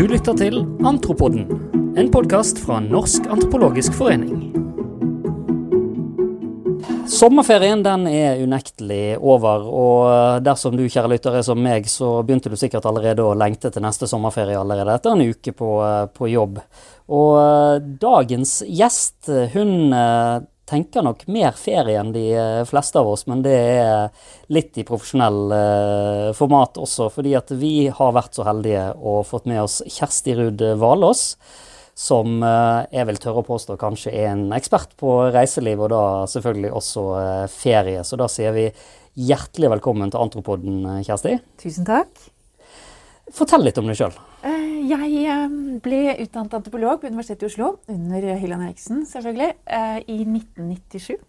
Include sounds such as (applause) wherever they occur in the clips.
Du lytter til Antropoden, en podkast fra Norsk antropologisk forening. Sommerferien den er unektelig over, og dersom du kjære lytter er som meg, så begynte du sikkert allerede å lengte til neste sommerferie allerede etter en uke på, på jobb. Og eh, dagens gjest, hun eh, tenker nok mer ferie enn de eh, fleste av oss, men det er litt i profesjonell eh, format også. Fordi at vi har vært så heldige og fått med oss Kjersti Ruud Valås. Som eh, jeg vil tørre å påstå kanskje er en ekspert på reiseliv, og da selvfølgelig også ferie. Så da sier vi hjertelig velkommen til Antropoden, Kjersti. Tusen takk. Fortell litt om deg sjøl. Eh, jeg eh, ble utdannet antropolog på Universitetet i Oslo under Hylland Eriksen selvfølgelig, eh, i 1997.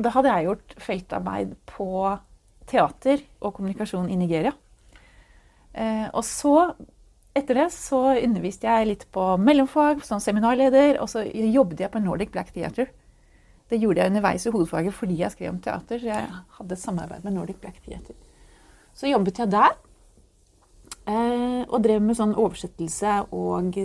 Da hadde jeg gjort feltarbeid på teater og kommunikasjon i Nigeria. Og så, etter det, så underviste jeg litt på mellomfag som seminarleder, og så jobbet jeg på Nordic Black Theatre. Det gjorde jeg underveis i hovedfaget fordi jeg skrev om teater. så jeg hadde samarbeid med Nordic Black Theatre. Så jobbet jeg der. Eh, og drev med sånn oversettelse og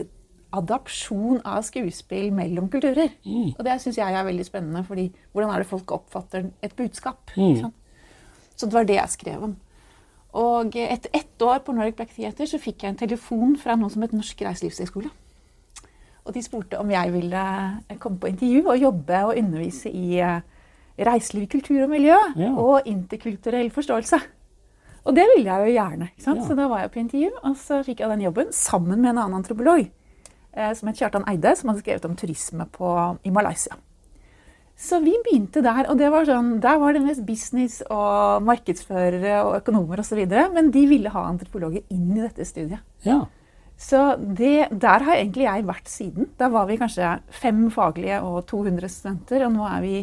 adapsjon av skuespill mellom kulturer. Mm. Og det syns jeg er veldig spennende, fordi hvordan er det folk oppfatter et budskap? Mm. Så det var det jeg skrev om. Og etter ett år på Nordic Black Theater så fikk jeg en telefon fra noen som het Norsk Reiselivshøgskole. Og de spurte om jeg ville komme på intervju og jobbe og undervise i eh, reiseliv, kultur og miljø. Ja. Og interkulturell forståelse. Og det ville jeg jo gjerne. ikke? Ja. Så da var jeg på intervju, og så fikk jeg den jobben sammen med en annen antropolog eh, som het Kjartan Eide, som hadde skrevet om turisme på, i Malaysia. Så vi begynte der, og var sånn, der var det mest business og markedsførere og økonomer osv. Men de ville ha antropologer inn i dette studiet. Ja. Så det, der har egentlig jeg vært siden. Da var vi kanskje fem faglige og 200 studenter, og nå er vi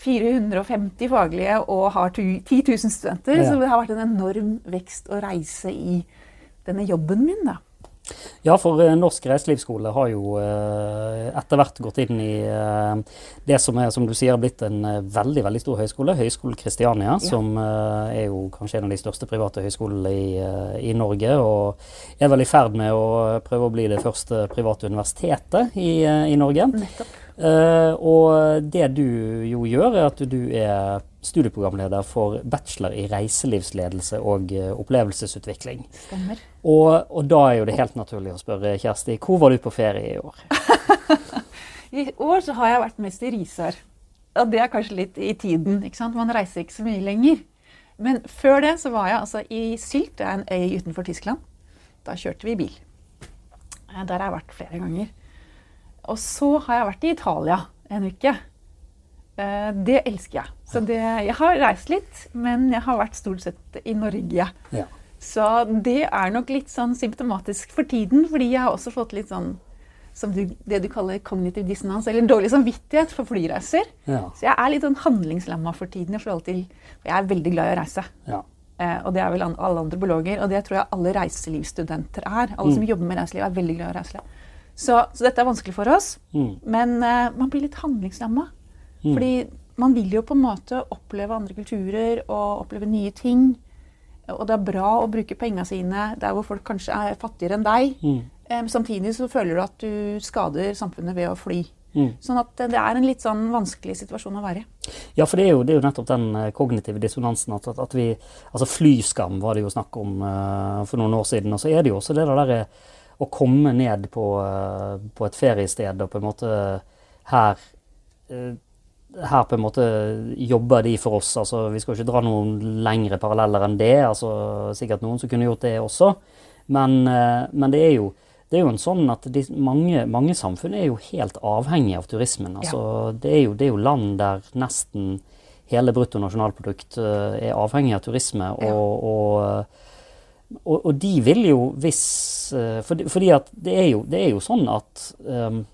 450 faglige og har 10 000 studenter. Ja. Så det har vært en enorm vekst å reise i denne jobben min. da. Ja, for eh, Norsk reiselivsskole har jo eh, etter hvert gått inn i eh, det som er, som du sier, blitt en veldig veldig stor høyskole, Høgskolen Kristiania, ja. som er jo kanskje en av de største private høyskolene i, i, Norge. Og er vel i ferd med å prøve å bli det første private universitetet i, i Norge. Nettopp. Uh, og det du jo gjør, er at du er studieprogramleder for bachelor i reiselivsledelse og uh, opplevelsesutvikling. Stemmer. Og, og, da er jo det helt naturlig å spørre Kjersti, hvor var du på ferie i år? (laughs) I år så har jeg vært mest i Risør. Og det er kanskje litt i tiden. ikke sant? Man reiser ikke så mye lenger. Men før det så var jeg altså i Sylt, det er en øy utenfor Tyskland. Da kjørte vi bil. Eh, der har jeg vært flere ganger. Og så har jeg vært i Italia en uke. Eh, det elsker jeg. Så det, jeg har reist litt, men jeg har vært stort sett i Norge. Ja. Så det er nok litt sånn symptomatisk for tiden, fordi jeg har også fått litt sånn som du, det du kaller kognitiv dissonans, eller dårlig samvittighet for flyreiser. Ja. Så jeg er litt sånn handlingslamma for tiden i forhold til For jeg er veldig glad i å reise. Ja. Eh, og det er vel alle andre biologer, og det tror jeg alle reiselivsstudenter er. Alle mm. som jobber med reiseliv, er veldig glad i å reise. Så, så, dette er vanskelig for oss. Mm. Men uh, man blir litt handlingslamma. Mm. Fordi man vil jo på en måte oppleve andre kulturer og oppleve nye ting. Og det er bra å bruke penga sine der hvor folk kanskje er fattigere enn deg. Mm. Um, samtidig så føler du at du skader samfunnet ved å fly. Mm. Sånn at det er en litt sånn vanskelig situasjon å være i. Ja, for det er, jo, det er jo, nettopp den eh, kognitive dissonansen. At, at, vi, altså Flyskam var det jo snakk om uh, for noen år siden. Og så er det jo også det der å komme ned på, eh, på, et feriested og på en måte her eh, her på en måte jobber de for oss. altså Vi skal ikke dra noen lengre paralleller enn det. altså Sikkert noen som kunne gjort det også. Men, eh, men det, er jo, det er jo en sånn at de, mange, mange, samfunn er jo helt avhengige av turismen. altså ja. det, er jo, det, er jo, land der nesten hele bruttonasjonalprodukt er avhengig av turisme. Ja. og, og og, de vil jo hvis uh, fordi, fordi, at det er, jo, det er jo sånn at um,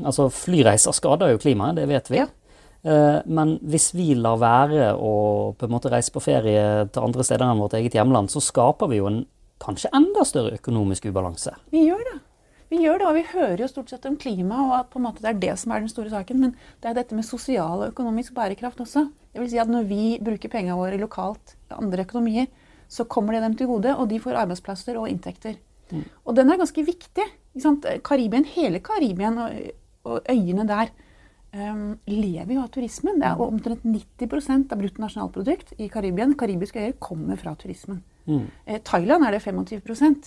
Altså, flyreiser skader jo klimaet, det vet vi. Ja. Uh, men hvis vi lar være å på en måte reise på ferie til andre steder enn vårt eget hjemland, så skaper vi jo en kanskje enda større økonomisk ubalanse. Vi gjør det. Vi gjør det, og vi hører jo stort sett om klima, og at på en måte det er det som er den store saken. Men det er dette med sosial og økonomisk bærekraft også. Det vil si at Når vi bruker pengene våre lokalt i andre økonomier, så kommer det dem til gode, og de får arbeidsplasser og inntekter. Og den er ganske viktig. Karibien, hele Karibien og, og øyene der um, lever jo av turismen. Det er omtrent 90% av bruttonasjonalprodukt i Karibien. Karibiske øyer kommer fra turismen. Mm. Eh, Thailand er det 25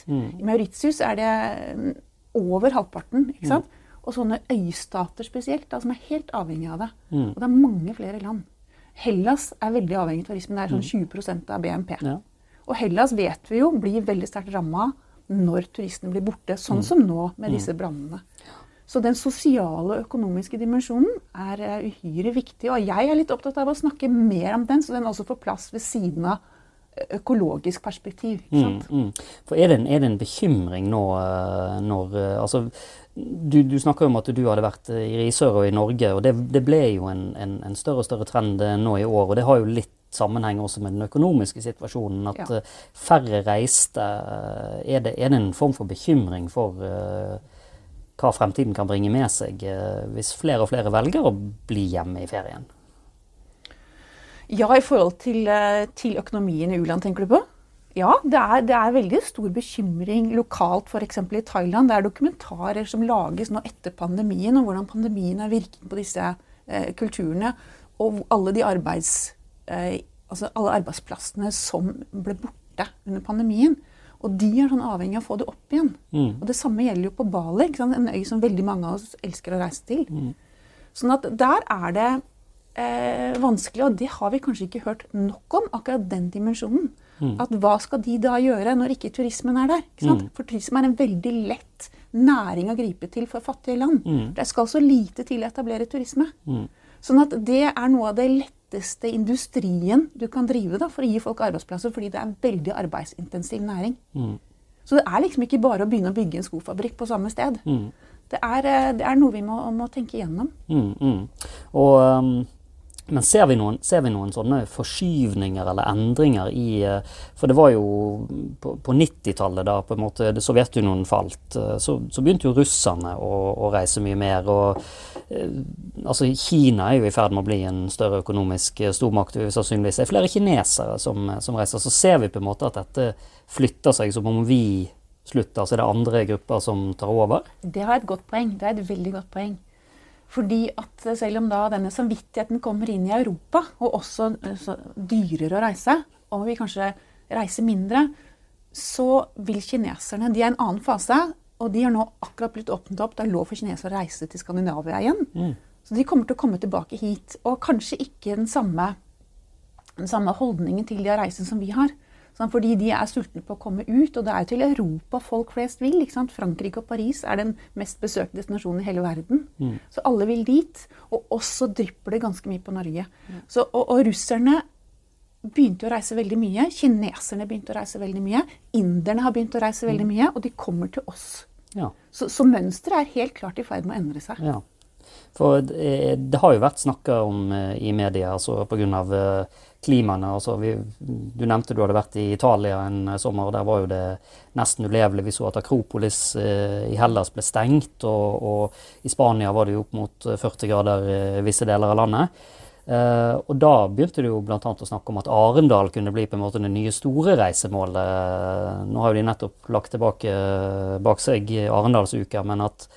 Mm. I Mauritius er det mm, over halvparten. ikke sant? Og sånne øystater spesielt, da, som er helt avhengig av det. Mm. Og det er mange flere land. Hellas er veldig avhengig av turismen. Det er sånn 20 av BNP. Ja. Og Hellas vet vi jo blir veldig sterkt ramma når turistene blir borte, sånn Mm. som nå med disse brannene. Så den sosiale og økonomiske dimensjonen er eh, uhyre viktig. Og jeg er litt opptatt av å snakke mer om den, så den også får plass ved siden av eh, økologisk perspektiv. Mm, mm. For er det, en, er det en bekymring nå eh, når Altså, du, du snakker om at du hadde vært i Risør og i Norge, og det, det ble jo en, en, en større og større trend nå i år. Og det har jo litt sammenheng også med den økonomiske situasjonen. At Ja. eh, færre reiste. eh, Er det, er det en form for bekymring for uh, hva fremtiden kan bringe med seg uh, hvis flere og flere velger å bli hjemme i ferien? Ja, i forhold til, til økonomien i u-land, tenker du på? Ja, det er, det er veldig stor bekymring lokalt, f.eks. i Thailand. Det er dokumentarer som lages nå etter pandemien, om hvordan pandemien har virket på disse kulturene. Og alle de arbeids, altså alle arbeidsplassene som ble borte under pandemien. Og de er sånn avhengig av å få det opp igjen. Mm. Og det samme gjelder jo på Bali, en øy som veldig mange av oss elsker å reise til. Sånn at der er det eh, vanskelig, og det har vi kanskje ikke hørt nok om, akkurat den dimensjonen. At hva skal de da gjøre når ikke turismen er der? Sant? For turisme er en veldig lett næring å gripe til for fattige land. Det skal så lite til å etablere turisme. Sånn at det er noe av det letteste industrien du kan drive da, for å gi folk arbeidsplasser, fordi det er en veldig arbeidsintensiv næring. Så det er liksom ikke bare å begynne å bygge en skofabrikk på samme sted. Det, er, eh, det er noe vi må, må tenke igjennom. Mm, mm. Og, um, men ser vi, noen, ser vi noen sånne forskyvninger eller endringer i eh, For det var jo på, på 90-tallet, da på en måte det Sovjetunionen falt, eh, så, så begynte jo russerne å, å reise mye mer. og eh, altså Kina er jo i ferd med å bli en større økonomisk stormakt. vi Sannsynligvis er flere kinesere som, som reiser. Så ser vi på en måte at dette flytter seg som om vi slutter, så er det andre grupper som tar over. Det har et godt poeng. Det er et veldig godt poeng. Fordi at selv om da denne samvittigheten kommer inn i Europa, og også eh, dyrere å reise, og vi kanskje reiser mindre, så vil kineserne De er i en annen fase, og de har nå akkurat blitt åpnet opp. Det er lov for kinesere å reise til Skandinavia igjen. Så de kommer til å komme tilbake hit. Og kanskje ikke den samme, den samme holdningen til de har reisen som vi har. Sånn, fordi de er sultne på å komme ut, og det er jo til Europa folk flest vil. Frankrike og Paris er den mest besøkte destinasjonen i hele verden. Så alle vil dit. Og også drypper det ganske mye på Norge. Så, og, og russerne begynte å reise veldig mye. Kineserne begynte å reise veldig mye. Inderne har begynt å reise veldig mye, og de kommer til oss. Ja. Så, så mønsteret er helt klart i ferd med å endre seg. Ja. For det, det har jo vært snakka om eh, i media altså pga. Uh, klimaene. Altså du nevnte du hadde vært i Italia en sommer. og Der var jo det nesten ulevelig. Vi så at Akropolis eh, i Hellas ble stengt. Og, og i Spania var det jo opp mot 40 grader i visse deler av landet. Uh, og da begynte det jo bl.a. å snakke om at Arendal kunne bli på en måte det nye store reisemålet. Nå har jo de nettopp lagt tilbake bak seg Arendalsuka, men at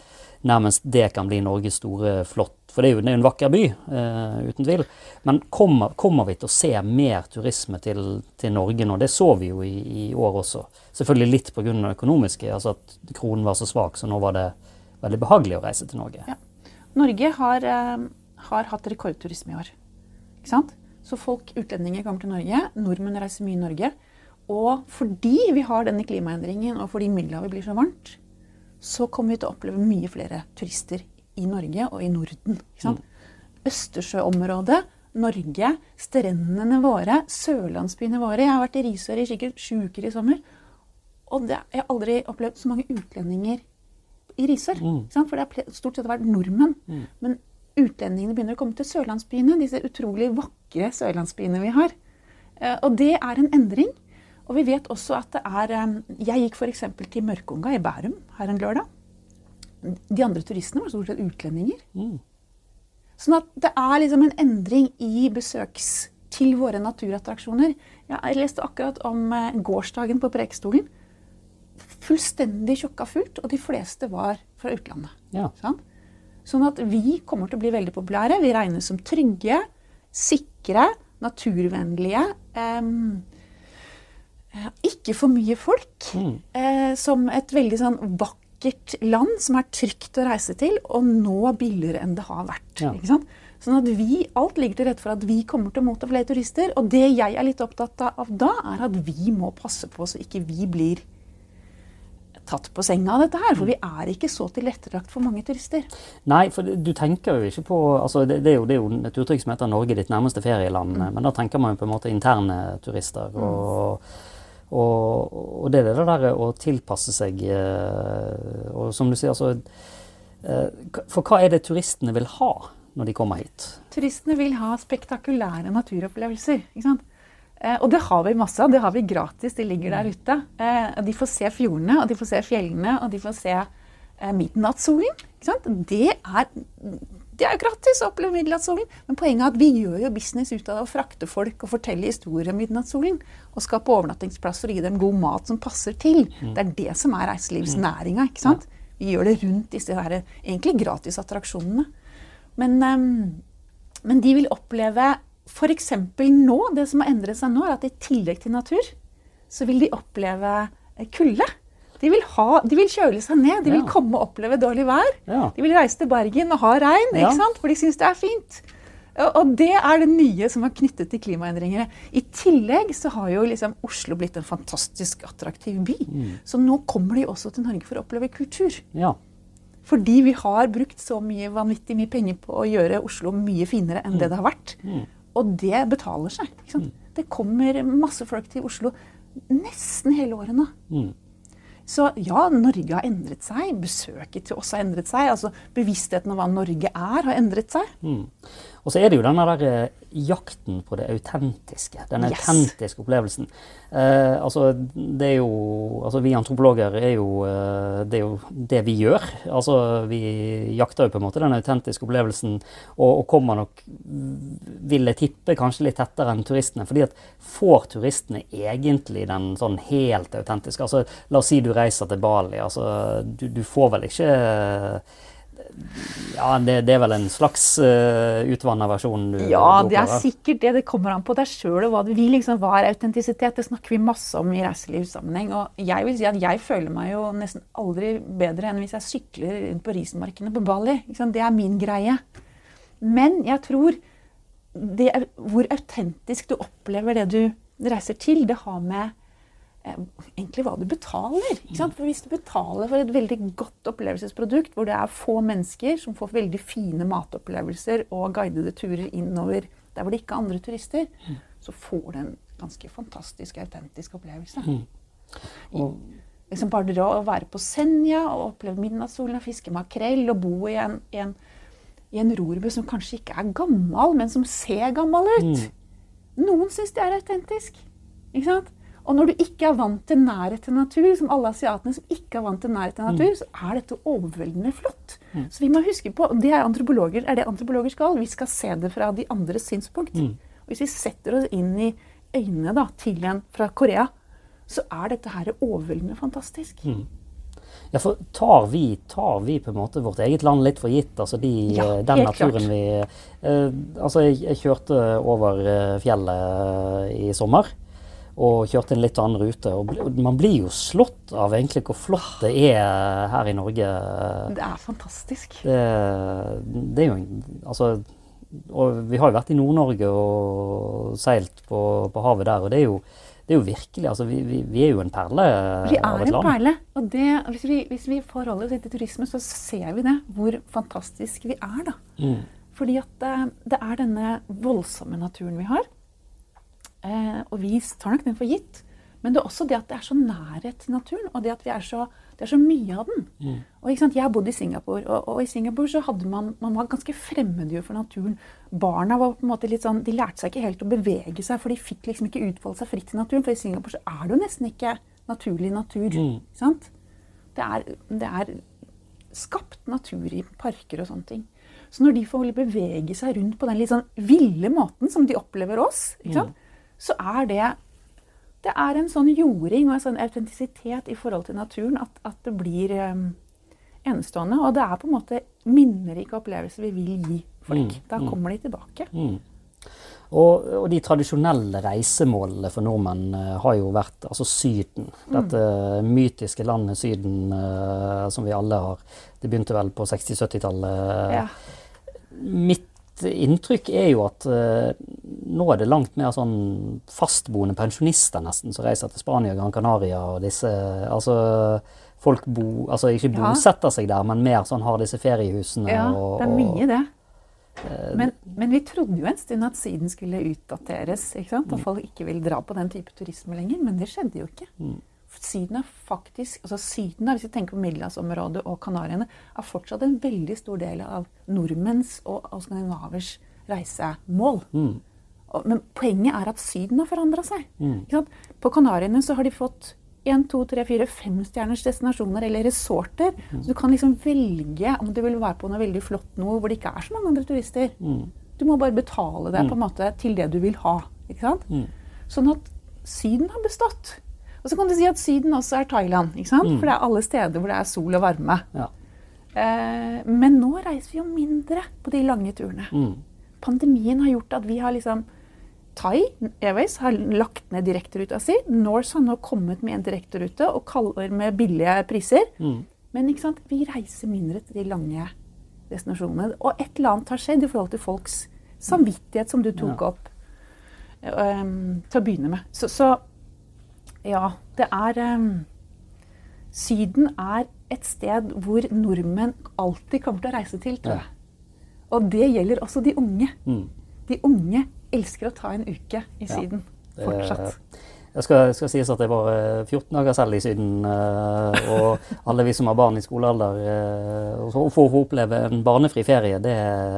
nærmest det kan bli Norges store flott. For det er jo, det er en vakker by, uh, uten tvil. Men kommer, kommer, vi til å se mer turisme til, til Norge nå? Det så vi jo i, i år også. Selvfølgelig litt pga. det økonomiske, altså at kronen var så svak, så nå var det veldig behagelig å reise til Norge. Ja. Norge har, uh, har hatt rekordturisme i år. Ikke sant? Så folk, utlendinger kommer til Norge. Nordmenn reiser mye i Norge. Og fordi vi har denne klimaendringen, og fordi Middelhavet blir så varmt, så kommer vi til å oppleve mye flere turister i Norge og i Norden. Sant? Østersjøområdet, Norge, strendene våre, sørlandsbyene våre. Jeg har vært i Risør i sikkert sju uker i sommer. Og det, jeg har aldri opplevd så mange utlendinger i Risør. Mm. For det har stort sett vært nordmenn. Men utlendingene begynner å komme til sørlandsbyene, disse utrolig vakre sørlandsbyene vi har. Eh, Og det er en endring. Og vi vet også at det er Jeg gikk f.eks. til Mørkunga i Bærum her en lørdag. De andre turistene var stort sett utlendinger. Sånn at det er liksom en endring i besøks til våre naturattraksjoner. Jeg leste akkurat om eh, gårsdagen på Preikestolen. fullstendig tjokka fullt, og de fleste var fra utlandet. Ja. Sånn? Sånn at vi kommer til å bli veldig populære. Vi regnes som trygge, sikre, naturvennlige. eh, ikke for mye folk. Mm. Eh, som et veldig sånn vakkert land som er trygt å reise til, og nå billigere enn det har vært. Ja. Ikke sant? Sånn at vi, Alt ligger til rette for at vi kommer til å motta flere turister. Og det jeg er litt opptatt av da, er at vi må passe på så ikke vi blir tatt på senga av dette her. For vi er ikke så til ettertrakt for mange turister. Nei, for du tenker jo ikke på altså det, det, er jo, det er jo et uttrykk som heter 'Norge ditt nærmeste ferieland', Mm. men da tenker man jo på en måte interne turister. Og, og, og det er det der å tilpasse seg eh, Og som du sier, altså eh, For hva er det turistene vil ha når de kommer hit? Turistene vil ha spektakulære naturopplevelser. ikke sant? Eh, og det har vi masse av. Det har vi gratis. De ligger der ute. De får se fjordene, og de får se fjellene, og de får se midnattssolen. Det er, det er gratis å oppleve midnattssolen. Men poenget er at vi gjør jo business ut av det å frakte folk og fortelle historier om midnattssolen. Og skape overnattingsplasser og gi dem god mat som passer til. Det er det som er reiselivsnæringa. ikke sant? Vi gjør det rundt disse her, egentlig gratisattraksjonene. Men, ehm, men de vil oppleve f.eks. nå, det som har endret seg nå, er at i tillegg til natur, så vil de oppleve eh, kulde. De vil, ha, de vil kjøle seg ned, de vil Ja. komme og oppleve dårlig vær. Ja. De vil reise til Bergen og ha regn, Ja. for de syns det er fint. Og- det er det nye som er knyttet til klimaendringene. I tillegg så har jo liksom Oslo blitt en fantastisk attraktiv by. Så nå kommer de også til Norge for å oppleve kultur. Ja. Fordi vi har brukt så mye vanvittig mye penger på å gjøre Oslo mye finere enn det det har vært. Og det betaler seg. Sant? Det kommer masse folk til Oslo nesten hele året nå. Så ja, Norge har endret seg. Besøket til oss har endret seg. altså Bevisstheten om hva Norge er, har endret seg. Mm. Og så er det jo denne der eh, jakten på det autentiske. Den Yes. autentiske opplevelsen. Eh, altså, det er jo Altså, vi antropologer er jo eh, Det er jo det vi gjør. Altså, vi jakter jo på en måte den autentiske opplevelsen, og, og kommer nok, vil jeg tippe, kanskje litt tettere enn turistene. fordi at får turistene egentlig den sånn helt autentiske? Altså, la oss si du reiser til Bali. Altså, du, du får vel ikke ja, det, det er vel en slags uh, utvanna versjon du Ja, det er sikkert det. Det kommer an på deg sjøl og hva du vil. Liksom, hva er autentisitet? Det snakker vi masse om i reiselivssammenheng. Og jeg vil si at jeg føler meg jo nesten aldri bedre enn hvis jeg sykler rundt på rismarkene på Bali. Liksom. Det er min greie. Men jeg tror det, hvor autentisk du opplever det du reiser til, det har med eh, egentlig hva du betaler. Ikke sant? For Hvis du betaler for et veldig godt opplevelsesprodukt, hvor det er få mennesker som får veldig fine matopplevelser og guidede turer innover der hvor det ikke er andre turister, så får du en ganske fantastisk, autentisk opplevelse. Og, Liksom bare det å være på Senja og oppleve midnattssolen og fiske makrell og bo i en, i en, i en rorbu som kanskje ikke er gammel, men som ser gammel ut. Noen syns det er autentisk. Ikke sant? Og når du ikke er vant til nærhet til natur, som alle asiatene som ikke er vant til nærhet til natur, så er dette overveldende flott. Så vi må huske på, det er, antropologer, er det antropologer skal, vi skal se det fra de andres synspunkt. Og hvis vi setter oss inn i øynene da, til en fra Korea, så er dette her overveldende fantastisk. ja, for tar vi, tar vi på en måte vårt eget land litt for gitt? Altså de, Ja, eh, den naturen klart. vi eh, Altså, jeg, jeg kjørte over eh, fjellet i sommer. Og kjørte en litt annen rute. Og man blir jo slått av egentlig hvor flott det er her i Norge. Det er fantastisk. Det, det er jo Altså og vi har jo vært i Nord-Norge og seilt på, på havet der, og det er jo, det er jo virkelig altså vi, vi, vi er jo en perle Vi av er en perle. Og det, hvis, vi, hvis vi forholder oss til turisme, så ser vi det. Hvor fantastisk vi er, da. Mm. Fordi at eh, det er denne voldsomme naturen vi har. Eh, og vi tar nok den for gitt. Men det er også det at det er så nærhet til naturen, og det at vi er så, det er så mye av den. Og ikke sant, Jeg har bodd i Singapore, og, og i Singapore så hadde man, man var ganske fremmedgjort for naturen. Barna var på en måte litt sånn, de lærte seg ikke helt å bevege seg, for de fikk liksom ikke utfolde seg fritt i naturen. For i Singapore så er det jo nesten ikke naturlig natur. ikke sant? Det er, det er skapt natur i parker og sånne ting. Så når de får bevege seg rundt på den litt sånn ville måten som de opplever oss, ikke sant? Så er det det er en sånn jording og en sånn autentisitet i forhold til naturen at, at det blir um, enestående. Og det er på en måte minnerike opplevelser vi vil gi folk. Mm, Da mm. kommer de tilbake. Mm. Og, og de tradisjonelle reisemålene for nordmenn uh, har jo vært altså Syden. Dette mytiske landet Syden uh, som vi alle har Det begynte vel på 60-70-tallet. Ja. Mitt inntrykk er jo at eh, nå er det langt mer sånn fastboende pensjonister nesten som reiser til Spania, Gran Canaria og disse Altså folk bo, altså ikke bosetter seg der, men mer sånn har disse feriehusene Ja, og det er mye, det. Eh, Men, men vi trodde jo en stund at Syden skulle utdateres. ikke sant? At folk ikke ville dra på den type turisme lenger. Men det skjedde jo ikke. Mm. Syden er faktisk, altså Syden, er, hvis vi tenker på Middelhavsområdet og Kanariene, er fortsatt en veldig stor del av nordmenns og, og skandinavers reisemål. Mm. Og, men poenget er at Syden har forandra seg. Mm. På Kanariene så har de fått én, to, tre, fire, femstjerners destinasjoner eller resorter. Så du kan liksom velge om du vil være på noe veldig flott noe hvor det ikke er så mange andre turister. Mm. Du må bare betale deg på en måte til det du vil ha. Ikke sant? Mm. Sånn at Syden har bestått. Og så kan du si at Syden også er Thailand. Mm. For det er alle steder hvor det er sol og varme. Ja. Eh, men nå reiser vi jo mindre på de lange turene. Mm. Pandemien har gjort at vi har liksom Thai Airways har lagt ned direkteruta si. Norse har nå kommet med en direkterute og kaller med billige priser. Mm. Men vi reiser mindre til de lange destinasjonene. Og et eller annet har skjedd i forhold til folks samvittighet, som du tok Ja. opp um, til å begynne med. Så, så ja, det er um, Syden er et sted hvor nordmenn alltid kommer til å reise til, tror Ja. jeg. Og det gjelder også de unge. Mm. De unge elsker å ta en uke i Syden. Ja. Fortsatt. Jeg skal, skal sies at jeg var eh, 14 dager selv i Syden, eh, og (laughs) alle vi som har barn i skolealder, eh, og får få oppleve en barnefri ferie, det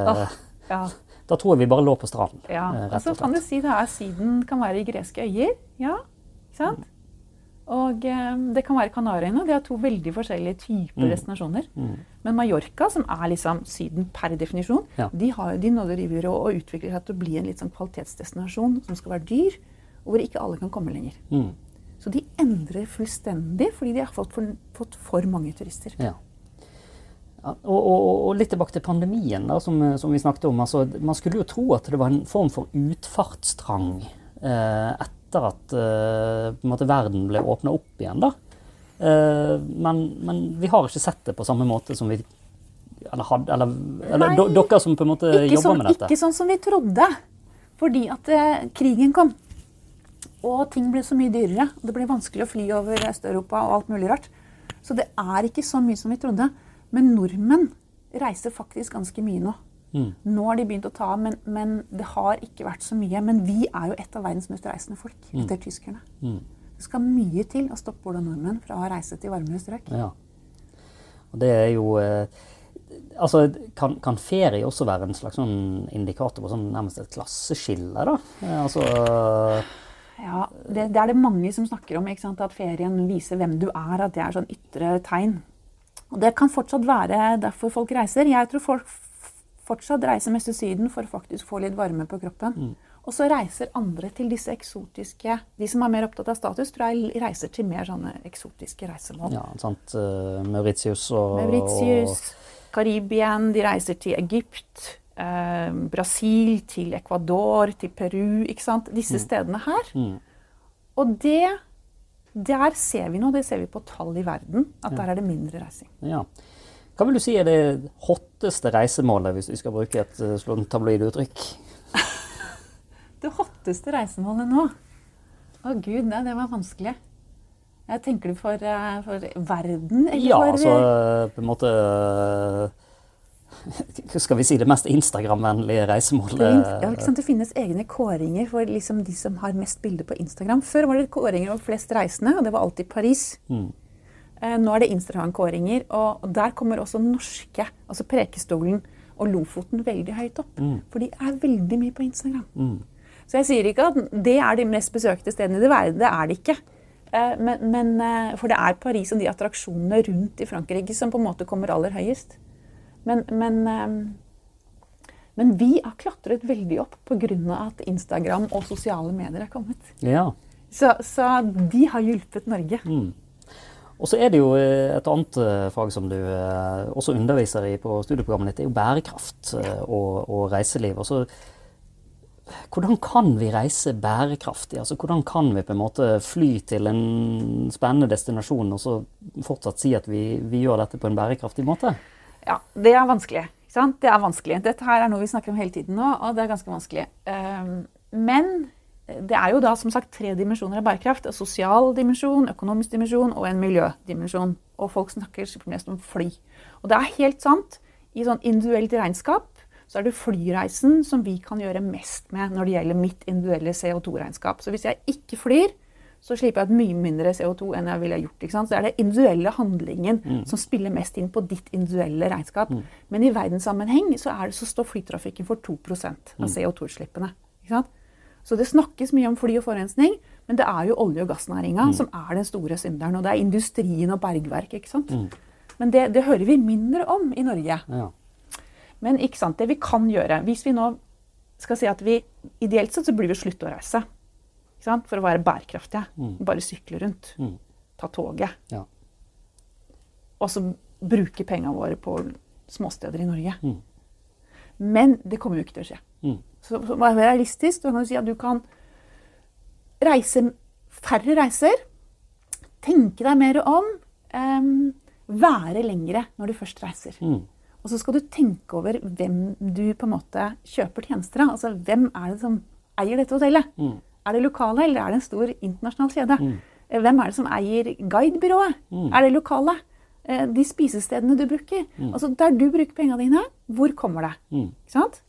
oh, ja. Da tror jeg vi bare lå på stranden, Ja, eh, og så og kan du si si er Syden kan være i greske øyer. Ja, ikke sant? Og eh, det kan være Kanariøyene. De har to veldig forskjellige typer Mm. destinasjoner. Mm. Men Mallorca, som er liksom Syden per definisjon, Ja. de, har, de driver og, og utvikler seg til å bli en litt sånn kvalitetsdestinasjon som skal være dyr, og hvor ikke alle kan komme lenger. Mm. Så de endrer fullstendig fordi de har fått for, fått for mange turister. Ja. Ja, og, og, og litt tilbake til pandemien, da, som, som vi snakket om. Altså, man skulle jo tro at det var en form for utfartstrang eh, etter at eh, måte verden ble åpna opp igjen. da. Eh, men, men vi har ikke sett det på samme måte som vi Eller, had, eller, eller Nei, dere som på en måte jobber sånn, med dette. ikke sånn som vi trodde. Fordi at eh, krigen kom. Og ting ble så mye dyrere. og Det ble vanskelig å fly over Øst-Europa og alt mulig rart. Så det er ikke så mye som vi trodde. Men nordmenn reiser faktisk ganske mye nå. Mm. Nå har de begynt å ta av, men, men det har ikke vært så mye. Men vi er jo et av verdens mest reisende folk, etter tyskerne. Mm. Det skal mye til å stoppe Ola nordmenn fra å reise til varmere strøk. Ja. Og det er jo eh, Altså, kan, kan ferie også være en slags sånn indikator på sånn nærmest et klasseskille, da? Eh, altså Ja, det, det er det mange som snakker om, ikke sant? at ferien viser hvem du er. At det er sånn ytre tegn. Og det kan fortsatt være derfor folk reiser. Jeg tror folk fortsatt reiser mest til Syden for å faktisk få litt varme på kroppen. Og så reiser andre til disse eksotiske De som er mer opptatt av status, tror jeg reiser til mer sånne eksotiske reisemål. Ja, sant. eh, Mauritius og Mauritius, Karibien, de reiser til Egypt, eh, Brasil, til Ecuador, til Peru. ikke sant? Disse stedene her. Mm. Og det, der ser vi nå, det ser vi på tall i verden, at der er det mindre reising. Ja. Hva vil du si er det hotteste reisemålet, hvis vi skal bruke et sånn tabloid uttrykk? (laughs) Det hotteste reisemålet nå Å gud, nei, det var vanskelig. Jeg tenker du for, eh, for verden? Eller Ja, for, altså eh, på en måte Skal vi si det mest Instagram-vennlige reisemålet? ja, ikke sant? det finnes egne kåringer for liksom de som har mest bilder på Instagram. Før var det kåringer over flest reisende, og det var alltid Paris. Mm. Eh, Nå er det Instagram-kåringer, og der kommer også norske, altså Prekestolen og Lofoten veldig høyt opp. Mm. For de er veldig mye på Instagram. Mm. Så jeg sier ikke at det er de mest besøkte stedene i verden. Det er det ikke. Eh, Men, men, eh, for det er Paris og de attraksjonene rundt i Frankrike som på en måte kommer aller høyest. Men, men, men vi har klatret veldig opp pga. at Instagram og sosiale medier er kommet. Ja. Så, så de har hjulpet Norge. Mm. Og så er det jo eh, et annet eh, fag som du eh, også underviser i på studieprogrammet ditt, det er jo bærekraft og, og reiseliv. Altså, hvordan kan vi reise bærekraftig? Altså, hvordan kan vi på en måte fly til en spennende destinasjon og så fortsatt si at vi, vi gjør dette på en bærekraftig måte? Ja, det er vanskelig. Det er vanskelig. Dette her er noe vi snakker om hele tiden nå, og det er ganske vanskelig. Ehm, men det er jo da som sagt tre dimensjoner av bærekraft. En sosial dimensjon, økonomisk dimensjon og en miljødimensjon. Og folk snakker mest om fly. Og det er helt sant. I sånn individuelt regnskap så er det flyreisen som vi kan gjøre mest med når det gjelder mitt individuelle CO2-regnskap. Så hvis jeg ikke flyr, så slipper jeg ut mye mindre CO2 enn jeg ville gjort. Så det er den individuelle handlingen mm. som spiller mest inn på ditt individuelle regnskap. Mm. Men i verdenssammenheng så, det, så, står flytrafikken for 2 av mm. CO2-utslippene. Så det snakkes mye om fly og forurensning, men det er jo olje- og gassnæringa mm. som er den store synderen. Og det er industrien og bergverk. ikke sant? Mm. Men det, det, hører vi mindre om i Norge. Ja. Men ikke sant, det vi kan gjøre Hvis vi nå skal si at vi Ideelt sett så blir vi slutte å reise. For å være bærekraftige. Mm. Bare sykle rundt. Mm. Ta toget. Ja. Og så bruke penga våre på småsteder i Norge. Mm. Men det kommer jo ikke til å skje. Mm. Så, så vær realistisk. Du kan si at du kan reise færre reiser. Tenke deg mer om. Um, være lengre når du først reiser. Mm. Og så skal du tenke over hvem du på en måte kjøper tjenester av. Altså, hvem er det som eier dette hotellet? Mm. Er det lokale, eller er det en stor internasjonal kjede? Mm. Eh, hvem er det som eier guidebyrået? Mm. Er det lokale? Eh, de spisestedene du bruker. Mm. Altså, der du bruker pengene dine, hvor kommer det? Mm. Ikke sant?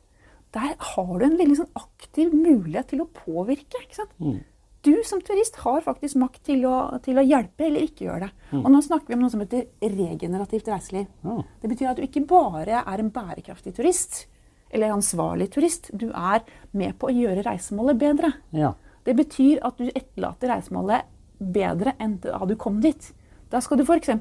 Der har du en veldig sånn aktiv mulighet til å påvirke. ikke sant? Mm. Du som turist har faktisk makt til å, til å hjelpe eller ikke gjøre det. Mm. Og nå snakker vi om noe som heter regenerativt reiseliv. Ja. Det betyr at du ikke bare er en bærekraftig turist eller ansvarlig turist. Du er med på å gjøre reisemålet bedre. Ja. Det betyr at du etterlater reisemålet bedre enn da du kom dit. Da skal du f.eks.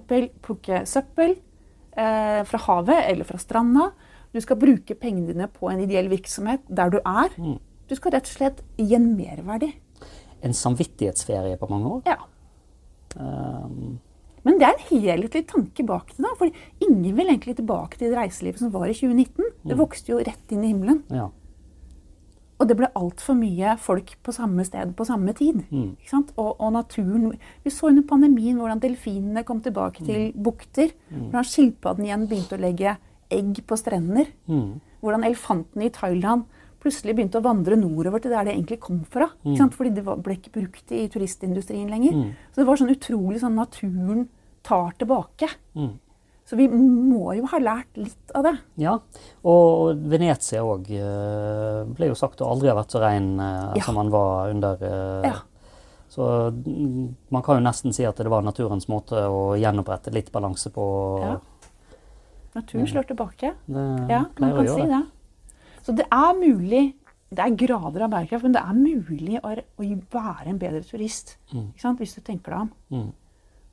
plukke søppel eh, fra havet eller fra stranda. Du skal bruke pengene dine på en ideell virksomhet der du er. Mm. Du skal rett og slett gi en merverdi. En samvittighetsferie på mange år? Ja. Um. Men det er en helhetlig tanke bak det. da, for Ingen vil egentlig tilbake til det reiselivet som var i 2019. Det mm. vokste jo rett inn i himmelen. Ja. Og det ble altfor mye folk på samme sted på samme tid. Mm. Og, og, naturen Vi så under pandemien hvordan delfinene kom tilbake til mm. bukter. Mm. Hvordan skilpadden igjen begynte å legge egg på strender. Mm. Hvordan elefantene i Thailand plutselig begynte å vandre nordover til der det egentlig kom fra. Mm. Fordi det ble ikke brukt i turistindustrien lenger. Mm. Så det var sånn utrolig sånn naturen tar tilbake. Mm. Så vi må jo ha lært litt av det. Ja, og Venezia òg eh, ble jo sagt å aldri ha vært så ren eh, ja. som man var under eh, ja. Så mm, man kan jo nesten si at det var naturens måte å gjenopprette litt balanse på. Ja. Naturen slår tilbake. ja, man kan si det. Så det er mulig Det er grader av bærekraft, men det er mulig å, være en bedre turist mm. hvis du tenker deg om. Mm.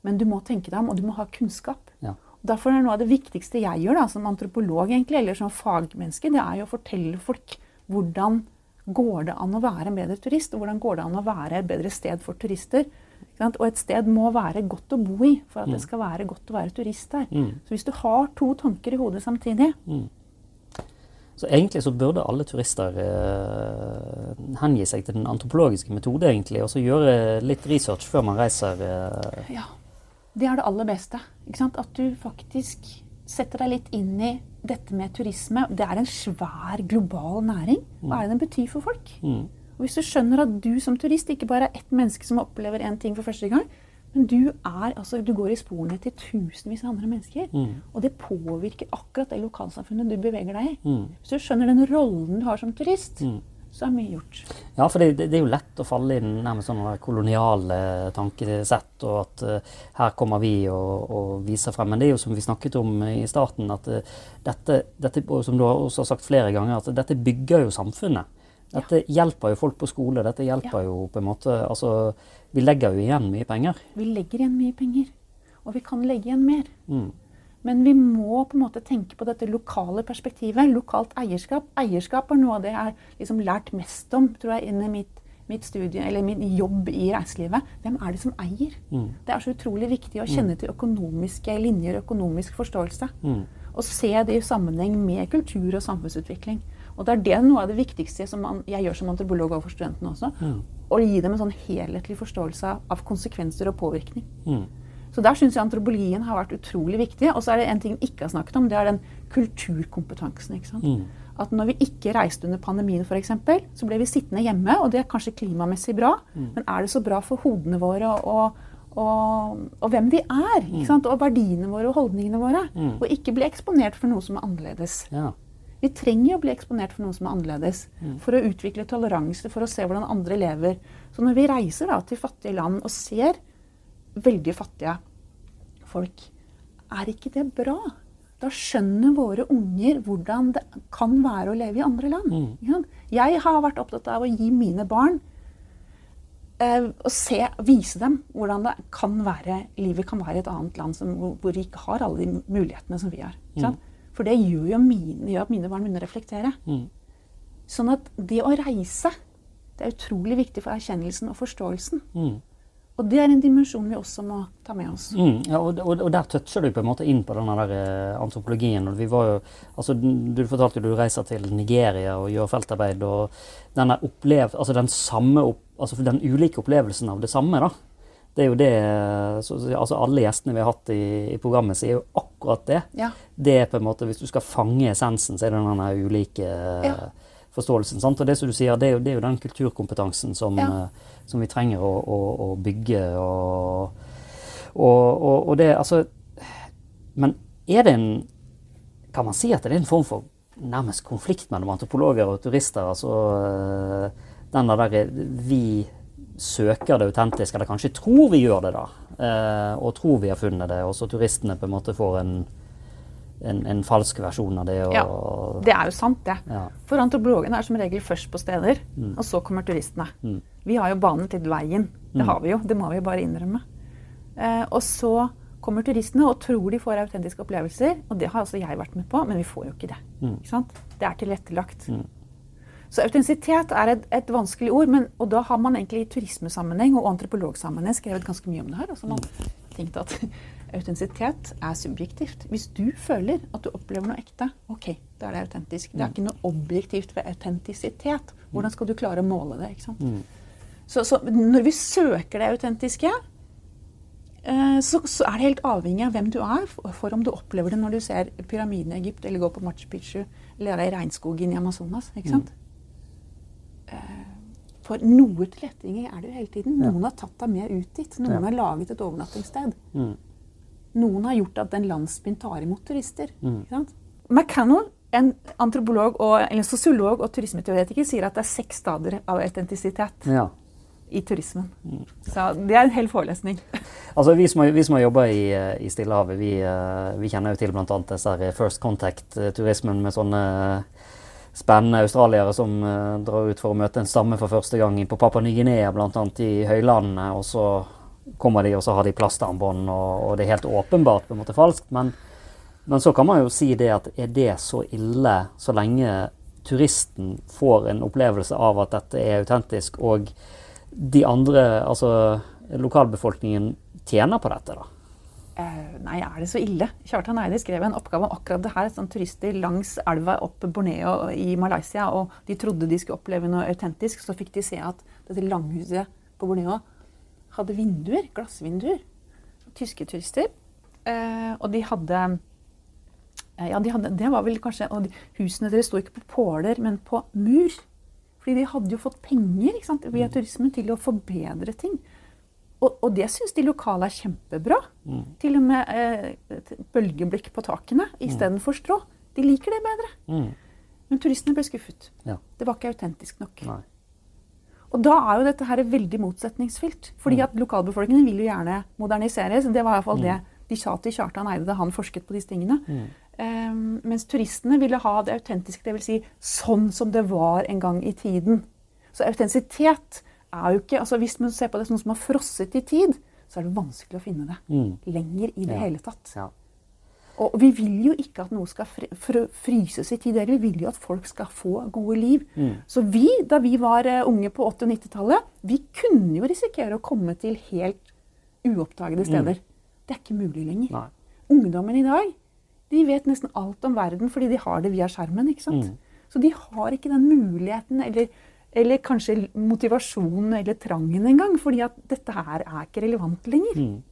Men du må tenke deg om, og du må ha kunnskap. Ja. Derfor er noe av det viktigste jeg gjør da, som antropolog egentlig, eller som fagmenneske, det er å fortelle folk hvordan går det an å være en bedre turist, og hvordan går det an å være et bedre sted for turister. Og et sted må være godt å bo i for at mm. det skal være godt å være turist der. Mm. Så hvis du har to tanker i hodet samtidig mm. Så egentlig så burde alle turister eh, hengi seg til den antropologiske metode, egentlig, og så gjøre litt research før man reiser. Eh. Ja. Det er det aller beste. At du faktisk setter deg litt inn i dette med turisme. Det er en svær global næring. Hva er det den betyr for folk? Mm. Og hvis du skjønner at du som turist ikke bare er ett menneske som opplever én ting for første gang, men du, er, altså, du går i sporene til tusenvis av andre mennesker. Mm. Og det påvirker akkurat det lokalsamfunnet du beveger deg i. Mm. Hvis du skjønner den rollen du har som turist, mm. så er mye gjort. Ja, for det, det, er jo lett å falle inn nærmest sånne koloniale tankesett, og at uh, her kommer vi og, og, viser frem. Men det er jo som vi snakket om i starten, at uh, dette, dette, som du også har sagt flere ganger, at dette bygger jo samfunnet. Dette hjelper jo folk på skole. Dette hjelper ja. jo på en måte Altså, vi legger jo igjen mye penger. Vi legger igjen mye penger. Og vi kan legge igjen mer. Mm. Men vi må på en måte tenke på dette lokale perspektivet. Lokalt eierskap. Eierskap er noe av det jeg har liksom lært mest om tror jeg, innen mitt mitt studie, eller min jobb i reiselivet, hvem er det som eier? Mm. Det er så utrolig viktig å kjenne til økonomiske linjer, økonomisk forståelse. Mm. Og se det i sammenheng med kultur og samfunnsutvikling. Og det er det noe av det viktigste som man, jeg gjør som antropolog overfor studentene også. Mm. Å gi dem en sånn helhetlig forståelse av konsekvenser og påvirkning. Mm. Så der syns jeg antropologien har vært utrolig viktig. Og så er det en ting vi ikke har snakket om, det er den kulturkompetansen. ikke sant? Mm. At når vi ikke reiste under pandemien f.eks., så ble vi sittende hjemme, og det er kanskje klimamessig bra, Mm. men er det så bra for hodene våre og, og, og hvem vi er? Mm. ikke sant? Og verdiene våre og holdningene våre? Mm. Og ikke bli eksponert for noe som er annerledes. Ja. Vi trenger å bli eksponert for noe som er annerledes. Mm. For å utvikle toleranse, for å se hvordan andre lever. Så når vi reiser da, til fattige land og ser veldig fattige folk, er ikke det bra? Da skjønner våre unger hvordan det kan være å leve i andre land. Mm. Jeg har vært opptatt av å gi mine barn eh, å se, vise dem hvordan det kan være, livet kan være i et annet land som, hvor, de ikke har alle de mulighetene som vi har. Sant? For det gjør jo mine, gjør at mine barn begynner å reflektere. Mm. Sånn at det å reise det er utrolig viktig for erkjennelsen og forståelsen. Mm. Og det er en dimensjon vi også må ta med oss. Mm, ja, og, og, og der toucher du på en måte inn på der eh, antropologien. og vi var jo, altså Du fortalte jo du reiser til Nigeria og gjør feltarbeid. og denne opplev, altså Den samme, altså den ulike opplevelsen av det samme. da, det er jo det, så, så- altså Alle gjestene vi har hatt i, i programmet, sier jo akkurat det. Ja. Det er på en måte, Hvis du skal fange essensen, så er det denne ulike Ja. forståelsen. sant? Og det som du sier, det er jo, det er jo den kulturkompetansen som, Ja. eh, som vi trenger å, å, å bygge. Og, og, og, og det altså Men er det en Kan man si at det er en form for nærmest konflikt mellom antropologer og turister? Altså eh, den der vi søker det autentiske, eller kanskje tror vi gjør det, da. eh, Og tror vi har funnet det, og så turistene på en måte får en, en, en falsk versjon av det. Og, Ja, Det er jo sant, det. Ja. For antropologene er som regel først på steder, og så kommer turistene. Mm. Vi har jo banet litt veien. Det Mm. har vi jo. Det må vi jo bare innrømme. Eh, og så kommer turistene og tror de får autentiske opplevelser. Og det har også jeg vært med på, men vi får jo ikke det. Mm. Ikke sant? Det er tilrettelagt. Mm. Så autentisitet er et, et vanskelig ord, men, og da har man egentlig i turismesammenheng og antropologsammenheng skrevet ganske mye om det her. Altså man tenkte tenkt at (laughs) autentisitet er subjektivt. Hvis du føler at du opplever noe ekte, ok, da er det autentisk. Det er ikke noe objektivt ved autentisitet. Hvordan skal du klare å måle det? ikke sant? Mm. Så, så når vi søker det autentiske, eh, så, så er det helt avhengig av hvem du er, for, for om du opplever det når du ser pyramiden i Egypt, eller går på Machu Picchu, eller er i regnskogen i Amazonas. ikke sant? Eh, For noe tilrettelegging er det jo hele tiden. Noen har tatt deg med ut dit. Noen har laget et overnattingssted. Mm. Noen har gjort at den landsbyen tar imot turister. Mm. McCannell, en antropolog og, eller sosiolog og turismeteoretiker, sier at det er seks stadier av autentisitet Ja. i turismen. Så det er en hel forelesning. (laughs) Altså Vi som har, vi som har jobba i, eh, i Stillehavet, vi, eh, vi kjenner jo til bl.a. First Contact-turismen med sånne spennende australiere som eh, drar ut for å møte en stamme for første gang på Papua Ny-Guinea, bl.a. i høylandene. Og så kommer de, og så har de plastarmbånd, og, og det er helt åpenbart på en måte falskt. Men, men så kan man jo si det at er det så ille så lenge turisten får en opplevelse av at dette er autentisk, og de andre, altså lokalbefolkningen, tjener på dette, da? Eh, nei, er det så ille? Kjartan Eide skrev en oppgave om akkurat det her. Sånn turister langs elva opp Borneo i Malaysia, og de trodde de skulle oppleve noe autentisk. Så fikk de se at dette langhuset på Borneo hadde vinduer, glassvinduer. Tyske turister. Eh, og de hadde eh, Ja, de hadde, det var vel kanskje Og de, husene deres sto ikke på påler, men på mur. Fordi de hadde jo fått penger ikke sant, via turismen til å forbedre ting. Og, og det syns de lokale er kjempebra. Mm. Til og med eh, bølgeblikk på takene istedenfor strå. De liker det bedre. Mm. Men turistene ble skuffet. Ja. Det var ikke autentisk nok. Nei. Og da er jo dette her veldig motsetningsfylt. Fordi at lokalbefolkningen vil jo gjerne moderniseres. Det var iallfall det de sa til Kjartan Eide da han forsket på disse tingene. Mm. Um, mens turistene ville ha det autentiske, dvs. Si, sånn som det var en gang i tiden. Så autentisitet er jo ikke altså Hvis man ser på det som noe som har frosset i tid, så er det vanskelig å finne det Mm. lenger i det Ja. hele tatt. Ja. Og vi vil jo ikke at noe skal fr fr fryses i tid. Vi vil jo at folk skal få gode liv. Mm. Så vi, da vi var eh, unge på 80- og 90-tallet, vi kunne jo risikere å komme til helt uoppdagede steder. Det er ikke mulig lenger. Nei. Ungdommen i dag de vet nesten alt om verden fordi de har det via skjermen. ikke sant? Mm. Så de har ikke den muligheten eller, eller kanskje motivasjonen eller trangen engang. fordi at dette her er ikke relevant lenger. Mm.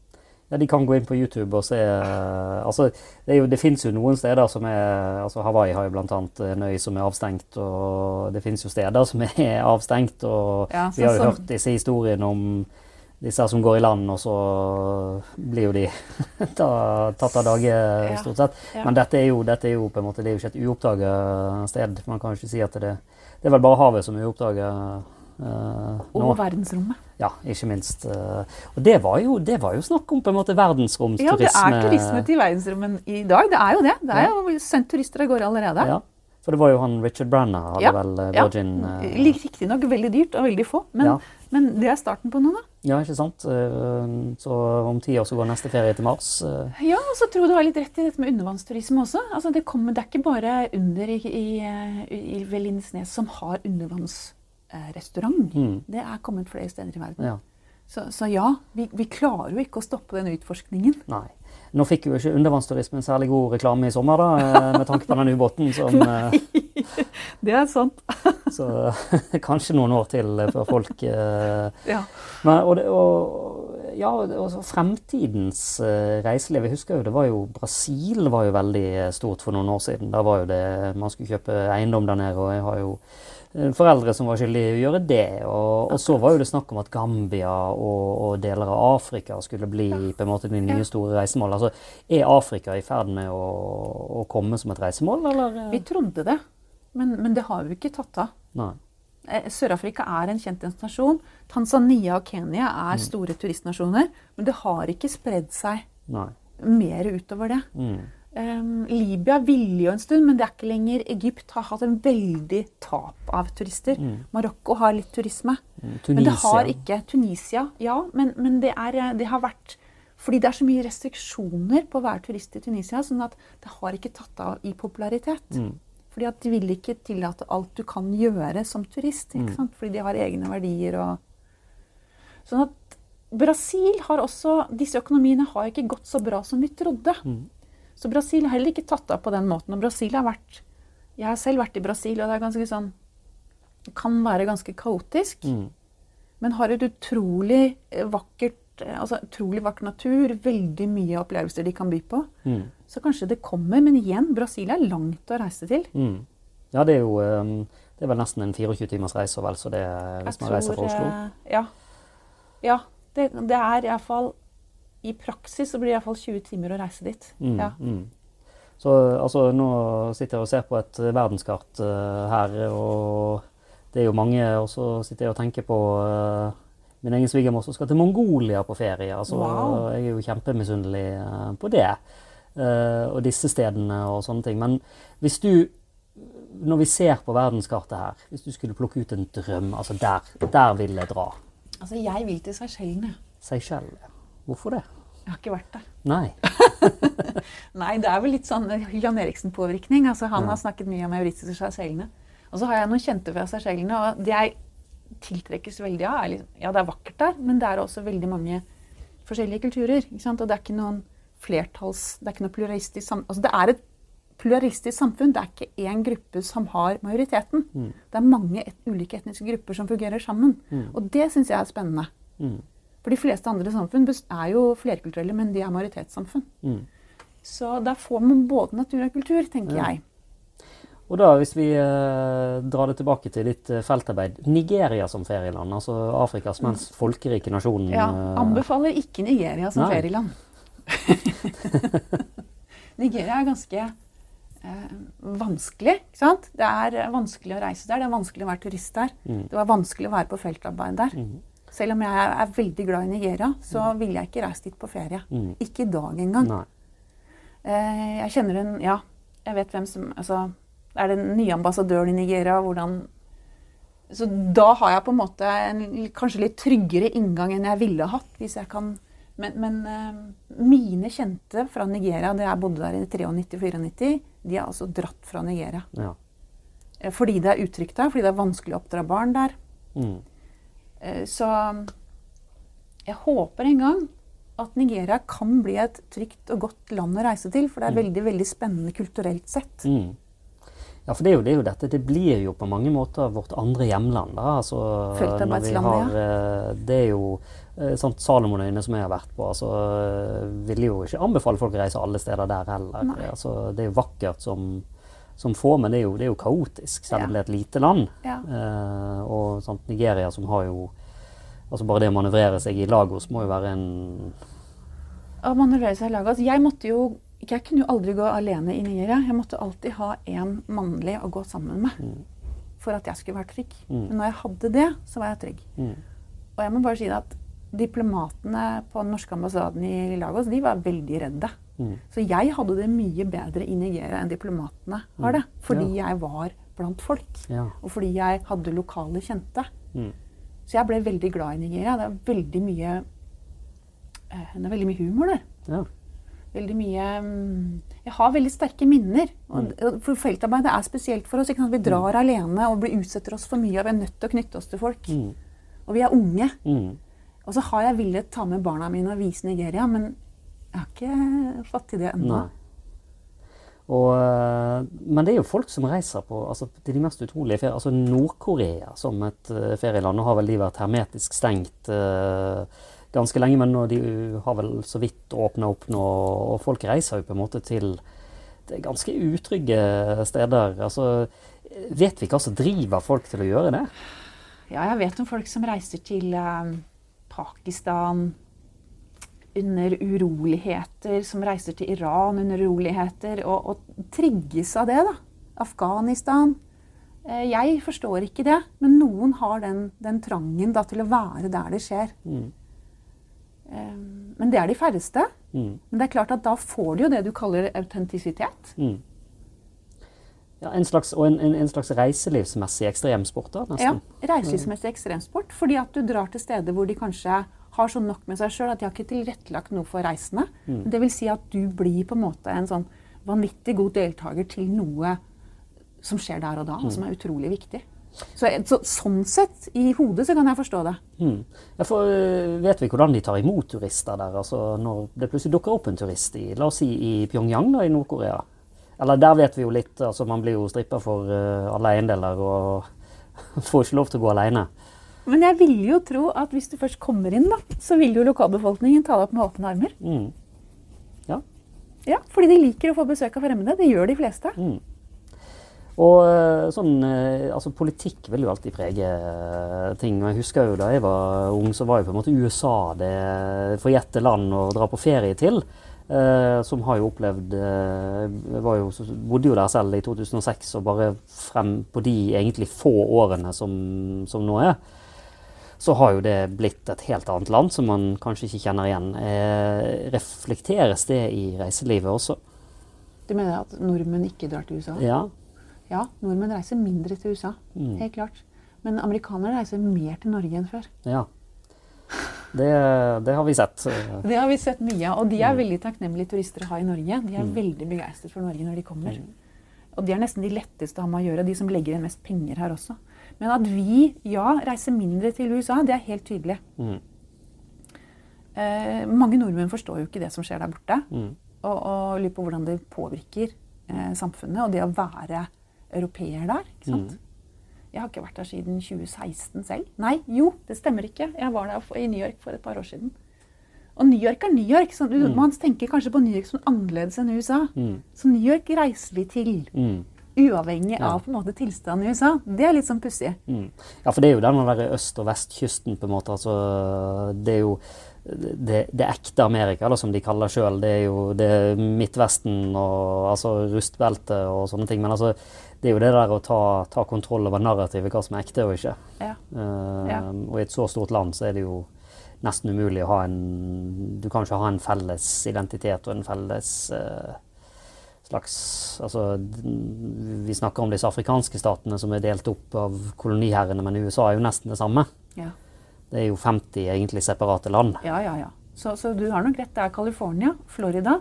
Ja, De kan gå inn på YouTube og se eh, altså, Det, er jo- det fins jo noen steder som er altså Hawaii har jo bl.a. en øy som er avstengt. og Det fins jo steder som er (laughs) avstengt. og Ja, Vi har jo sånn hørt disse historiene om disse som går i land, og så blir jo de (laughs) ta, tatt av dage, stort sett. Men dette er, jo, dette er jo på en måte, det er jo ikke et uoppdaga sted. Man kan jo ikke si at det Det er vel bare havet som vi oppdager uh, nå. Og verdensrommet. Ja, ikke minst. Uh, og det var, jo, det var jo snakk om på en måte verdensromsturisme. Ja, det er turisme til verdensrommet i dag. Det er jo det. Det er Ja. jo sendt turister av gårde allerede. Ja, for det var jo han Richard Branner hadde Ja, vel eh, ja. Virgin eh, Riktignok veldig dyrt og veldig få, men, Ja. Men det er starten på noe, da. Ja, ikke sant? Eh, Så om ti år så går neste ferie til Mars. eh, Ja, og så tror jeg du har litt rett i dette med undervannsturisme også. Altså, det, kommer, det er ikke bare under i, i, i, i ved Lindesnes som har undervannsrestaurant. Mm. Det er kommet flere steder i verden. Ja, Så, så ja, vi, vi klarer jo ikke å stoppe den utforskningen. nei. Nå fikk jo ikke undervannsturismen særlig god reklame i sommer, da, eh, med tanke på den ubåten. Som, (laughs) Nei, Det er sant. (laughs) så (laughs) kanskje noen år til før folk eh, Ja. Men, og, det, og, ja, og fremtidens eh, reiseliv. Jeg husker jo det var jo Brasil var jo veldig stort for noen år siden. Der var jo det Man skulle kjøpe eiendom der nede, og jeg har jo eh, foreldre som var skyldige i å gjøre det. Og, og så var jo det snakk om at Gambia og, og deler av Afrika skulle bli på en måte de nye store reisemål. Altså, er Afrika i ferd med å, å komme som et reisemål, eller? Vi trodde det, men, men det har vi ikke tatt av. Eh, Sør-Afrika er en kjent nasjon. Tanzania og Kenya er store turistnasjoner. Men det har ikke spredd seg Nei. mer utover det. Mm. Um, Libya ville jo en stund, men det er ikke lenger. Egypt har hatt en veldig tap av turister. Marokko har litt turisme. Mm. Men det har ikke Tunisia, ja. Men, men det, er, eh, det har vært fordi det er så mye restriksjoner på å være turist i Tunisia, sånn at det har ikke tatt av i popularitet. Mm. Fordi at de vil ikke tillate alt du kan gjøre som turist. Ikke sant? Fordi de har egne verdier og Sånn at Brasil har også Disse økonomiene har ikke gått så bra som vi trodde. Så Brasil har heller ikke tatt av på den måten. Og Brasil har vært Jeg har selv vært i Brasil, og det er ganske sånn Kan være ganske kaotisk. Mm. Men har et utrolig eh, vakkert eh, altså utrolig vakker natur, veldig mye opplevelser de kan by på. Mm. Så kanskje det kommer. Men igjen, Brasil er langt å reise til. Mm. Ja, det er jo um, Det er vel nesten en 24 timers reise, vel, så det hvis man reiser fra Oslo. eh, Ja. ja det, det er iallfall I praksis så blir det iallfall 20 timer å reise dit. Mm, Ja. mm. Så altså, nå sitter jeg og ser på et eh, verdenskart uh, her, og det er jo mange Og så sitter jeg og tenker på uh, min egen svigermor som skal til Mongolia på ferie. Altså, Wow. Jeg er jo kjempemisunnelig uh, på det. og disse stedene og sånne ting. Men hvis du når vi ser på verdenskartet her, hvis du skulle plukke ut en drøm, altså der, der vil jeg dra. Altså, jeg vil til Seychellene. Seychelles. Hvorfor det? Jeg har ikke vært der. Nei. (laughs) Nei, det er vel litt sånn Jan Eriksen-påvirkning. Altså, han Ja. har snakket mye om Mauritius og Seychellene. Og så har jeg noen kjente fra Seychellene, og det jeg tiltrekkes veldig av, er liksom, ja, det er vakkert der, men det er også veldig mange forskjellige kulturer. Ikke sant? Og det er ikke noen flertalls... Det er ikke noe pluralistisk samfunn. Altså, det er et pluralistisk samfunn. Det er ikke én gruppe som har majoriteten. Det er mange et, ulike etniske grupper som fungerer sammen. Og det syns jeg er spennende. Mm. For de fleste andre samfunn er jo flerkulturelle, men de er majoritetssamfunn. Mm. Så der får man både natur og kultur, tenker Ja. jeg. Og da, hvis vi eh, drar det tilbake til ditt eh, feltarbeid Nigeria som ferieland, altså Afrikas mest folkerike nasjon. Ja, eh, anbefaler ikke Nigeria som Nei. ferieland. (laughs) Nigeria er ganske eh, vanskelig. ikke sant? Det er eh, vanskelig å reise der, det er vanskelig å være turist der. Mm. Det var vanskelig å være på feltarbeid der. Mhm. Selv om jeg er, veldig glad i Nigeria, så ville jeg ikke reist dit på ferie. Mm. Ikke i dag engang. Eh, jeg kjenner en Ja, jeg vet hvem som altså, Er den nye ambassadøren i Nigeria? Hvordan Så da har jeg på en måte en kanskje litt tryggere inngang enn jeg ville hatt, hvis jeg kan Men, men eh, mine kjente fra Nigeria, da jeg bodde der i 93-94, de er altså dratt fra Nigeria. Ja. Eh, Fordi det er utrygt der, fordi det er vanskelig å oppdra barn der. Mm. Eh, Så jeg håper en gang at Nigeria kan bli et trygt og godt land å reise til. For det er veldig veldig spennende kulturelt sett. Mm. Ja, for det er, jo, det er jo dette. Det blir jo på mange måter vårt andre hjemland. da. Altså, Feltarbeidslandet, ja. vi eh, Det er jo eh, sant, Salomonøyene som jeg har vært på. altså, Vil jo ikke anbefale folk å reise alle steder der heller. Altså, det er jo vakkert som, som få, men det er jo, det er jo kaotisk, selv om det er et lite land. Ja. Eh, og sant, Nigeria som har jo altså Bare det å manøvrere seg i Lagos må jo være en Å manøvrere seg i Lagos. Jeg måtte jo jeg kunne jo aldri gå alene i Nigeria. Jeg måtte alltid ha en mannlig å gå sammen med for at jeg skulle være trygg. Mm. Men når jeg hadde det, så var jeg trygg. mm, Og jeg må bare si at diplomatene på den norske ambassaden i Lagos de var veldig redde. Mm, Så jeg hadde det mye bedre i Nigeria enn diplomatene har det. Fordi jeg var blant folk. ja. Og fordi jeg hadde lokale kjente. Mm, Så jeg ble veldig glad i Nigeria. Det er veldig mye, eh, det er veldig mye humor der. ja. Veldig mye mm, Jeg har veldig sterke minner. For feltarbeidet er spesielt for oss. Vi drar alene og blir utsetter oss for mye. Og vi er nødt til å knytte oss til folk. Mm, Og vi er unge. mm. Og så har jeg villet ta med barna mine og vise Nigeria, men jeg har ikke fått til det ennå. Og, eh, men det er jo folk som reiser på altså, til de mest utrolige ferier. Altså Nord-Korea som et uh, ferieland. Nå har vel de vært hermetisk stengt uh, ganske lenge, men de har vel så vidt åpna opp nå. Og folk reiser jo på en måte til det ganske utrygge steder. Altså, vet vi hva som driver folk til å gjøre det? Ja, jeg vet om folk som reiser til uh, Pakistan under uroligheter, som reiser til Iran under uroligheter, og, og trigges av det. da. Afghanistan. Eh, jeg forstår ikke det, men noen har den, den trangen da, til å være der det skjer. Mm. Eh, men det er de færreste. Mm. Men det er klart at da får du jo det du kaller autentisitet. Mm. Ja, en slags, og en, en, en slags reiselivsmessig ekstremsport, da, Ja. Reiselivsmessig ekstremsport. Fordi at du drar til steder hvor de kanskje har så nok med seg sjøl at de har ikke tilrettelagt noe for reisende. Mm. Det vil si at du blir på en måte en sånn vanvittig god deltaker til noe som skjer der og da, Mm. og som er utrolig viktig. Så, så sånn sett, i hodet, så kan jeg forstå det. Mm. Ja, for, øh, vet vi hvordan de tar imot turister der? Altså, når det plutselig dukker opp en turist i la oss si i Pyongyang da, i Nord-Korea. Eller der vet vi jo litt. altså Man blir jo strippa for uh, alle eiendeler og (laughs) får ikke lov til å gå alene. Men jeg ville jo tro at hvis du først kommer inn, da, så vil jo lokalbefolkningen ta deg opp med åpne armer. Mm. Ja. Ja, Fordi de liker å få besøk av fremmede. Det gjør de fleste. Mm. Og øh, sånn, øh, altså Politikk vil jo alltid prege øh, ting. og Jeg husker jo da jeg var ung, så var jo på en måte USA det forjette land å dra på ferie til. Eh, som har jo opplevd eh, var jo, Bodde jo der selv i 2006, og bare frem på de egentlig få årene som, som nå er, så har jo det blitt et helt annet land som man kanskje ikke kjenner igjen. Eh, reflekteres det i reiselivet også? Du mener at nordmenn ikke drar til USA? Ja. Ja, nordmenn reiser mindre til USA. Mm. Helt klart. Men amerikanere reiser mer til Norge enn før. ja. Det, det har vi sett. (laughs) Det har vi sett mye av. Og de Mm. er veldig takknemlige turister å ha i Norge. De er veldig begeistret for Norge når de kommer. Mm. Og de er nesten de letteste å ha med å gjøre, de som legger igjen mest penger her også. Men at vi, ja, reiser mindre til USA, det er helt tydelig. Mm. Eh, mange nordmenn forstår jo ikke det som skjer der borte. Mm. Og, og lurer på hvordan det påvirker eh, samfunnet og det å være europeer der. ikke sant? Jeg har ikke vært der siden 2016 selv. Nei, jo, det stemmer ikke. Jeg var der i New York for et par år siden. Og New York er New York. Så mm. Man tenker kanskje på New York som annerledes enn USA. Mm. Så New York reiser vi til, Mm. Uavhengig Ja. av på en måte tilstanden i USA. Det er litt sånn pussig. Mm. Ja, for det er jo den der øst- og vestkysten, på en måte. Altså, det er jo det, det ekte Amerika, da, som de kaller sjøl. Det er jo det er Midtvesten og altså, rustbelte og sånne ting. Men altså, det er jo det der å ta, ta kontroll over narrativet, hva som er ekte og ikke. Ja. Uh, Ja. Og i et så stort land så er det jo nesten umulig å ha en Du kan ikke ha en felles identitet og en felles eh, slags Altså, vi snakker om disse afrikanske statene som er delt opp av koloniherrene, men USA er jo nesten det samme. Ja. Det er jo 50 egentlig separate land. ja, ja, ja. Så, så du har nok rett. Det er California, Florida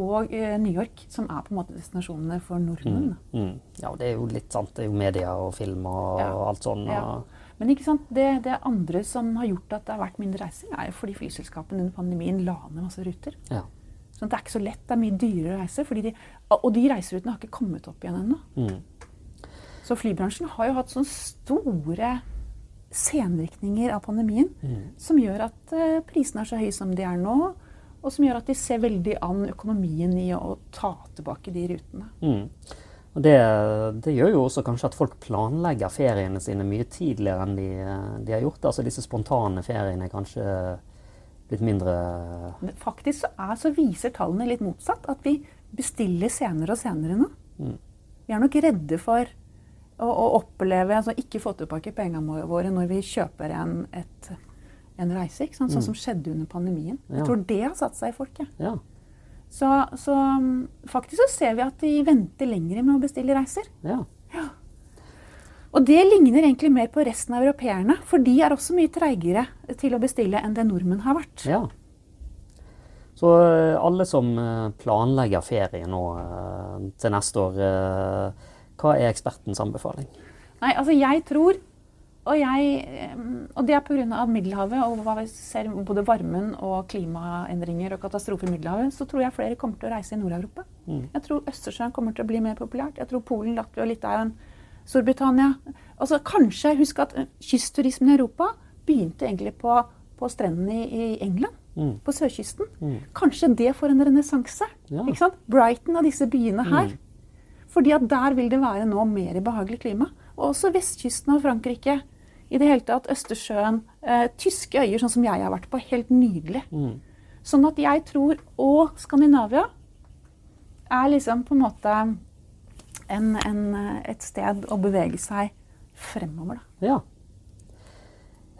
og eh, New York som er på en måte destinasjonene for nordmenn. Mm, mm. Ja, det er jo litt sant. Det er jo media og film og, Ja. og alt sånn. Ja. Men ikke sant? Det, det andre som har gjort at det har vært mindre reising, er jo fordi flyselskapene under pandemien la ned masse ruter. ja. Så det er ikke så lett. Det er mye dyrere å reise. Fordi de, og de reiserutene har ikke kommet opp igjen ennå. Mm. Så flybransjen har jo hatt sånne store senvirkninger av pandemien Mm. som gjør at eh, prisene er så høye som de er nå. Og som gjør at de ser veldig an økonomien i å ta tilbake de rutene. Mm. Og det, det gjør jo også kanskje at folk planlegger feriene sine mye tidligere enn de, de har gjort. Altså disse spontane feriene er kanskje blitt mindre faktisk så, er, så viser tallene litt motsatt. At vi bestiller senere og senere nå. Mm. Vi er nok redde for å, å oppleve, altså ikke få tilbake pengene våre når vi kjøper en, et, en reise. Ikke sant? Sånn som skjedde under pandemien. Mm. Ja. Jeg tror det har satt seg i folket. Ja. Så, så um, faktisk så ser vi at de venter lenger med å bestille reiser. ja. Og det ligner egentlig mer på resten av europeerne, for de er også mye treigere til å bestille enn det nordmenn har vært. Ja. Så eh, alle som eh, planlegger ferie nå eh, til neste år, hva er ekspertens anbefaling? Nei, altså jeg tror, og, jeg, og det er pga. Middelhavet og hva vi ser både varmen og klimaendringer og katastrofer i Middelhavet, så tror jeg flere kommer til å reise i Nord-Europa. Mm. Jeg tror Østersjøen kommer til å bli mer populært. Jeg tror Polen, Latvia, Litauen, Storbritannia altså Kanskje husk at eh, kystturismen i Europa begynte egentlig på, på strendene i, i England. Mm. På sørkysten. Mm. Kanskje det får en renessanse. Ja. Ikke sant? Brighton og disse byene her. Mm. Fordi at der vil det være nå mer behagelig klima. Og også vestkysten av Frankrike. I det hele tatt Østersjøen. Eh, tyske øyer, sånn som jeg har vært på. Helt nydelig. Mm. Sånn at jeg tror Og Skandinavia er liksom på en måte en, en, eh, et sted å bevege seg fremover, da. Ja.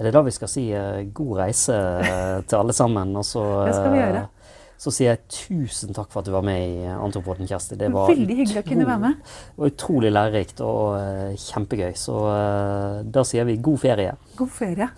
Er det da vi skal si eh, god reise eh, til alle sammen? Og så, (laughs) Det skal vi gjøre. så sier jeg tusen takk for at du var med i Antropoden, Kjersti. Det var Veldig hyggelig å kunne være med. Var utrolig lærerikt og kjempegøy. Så da sier vi god ferie. God ferie.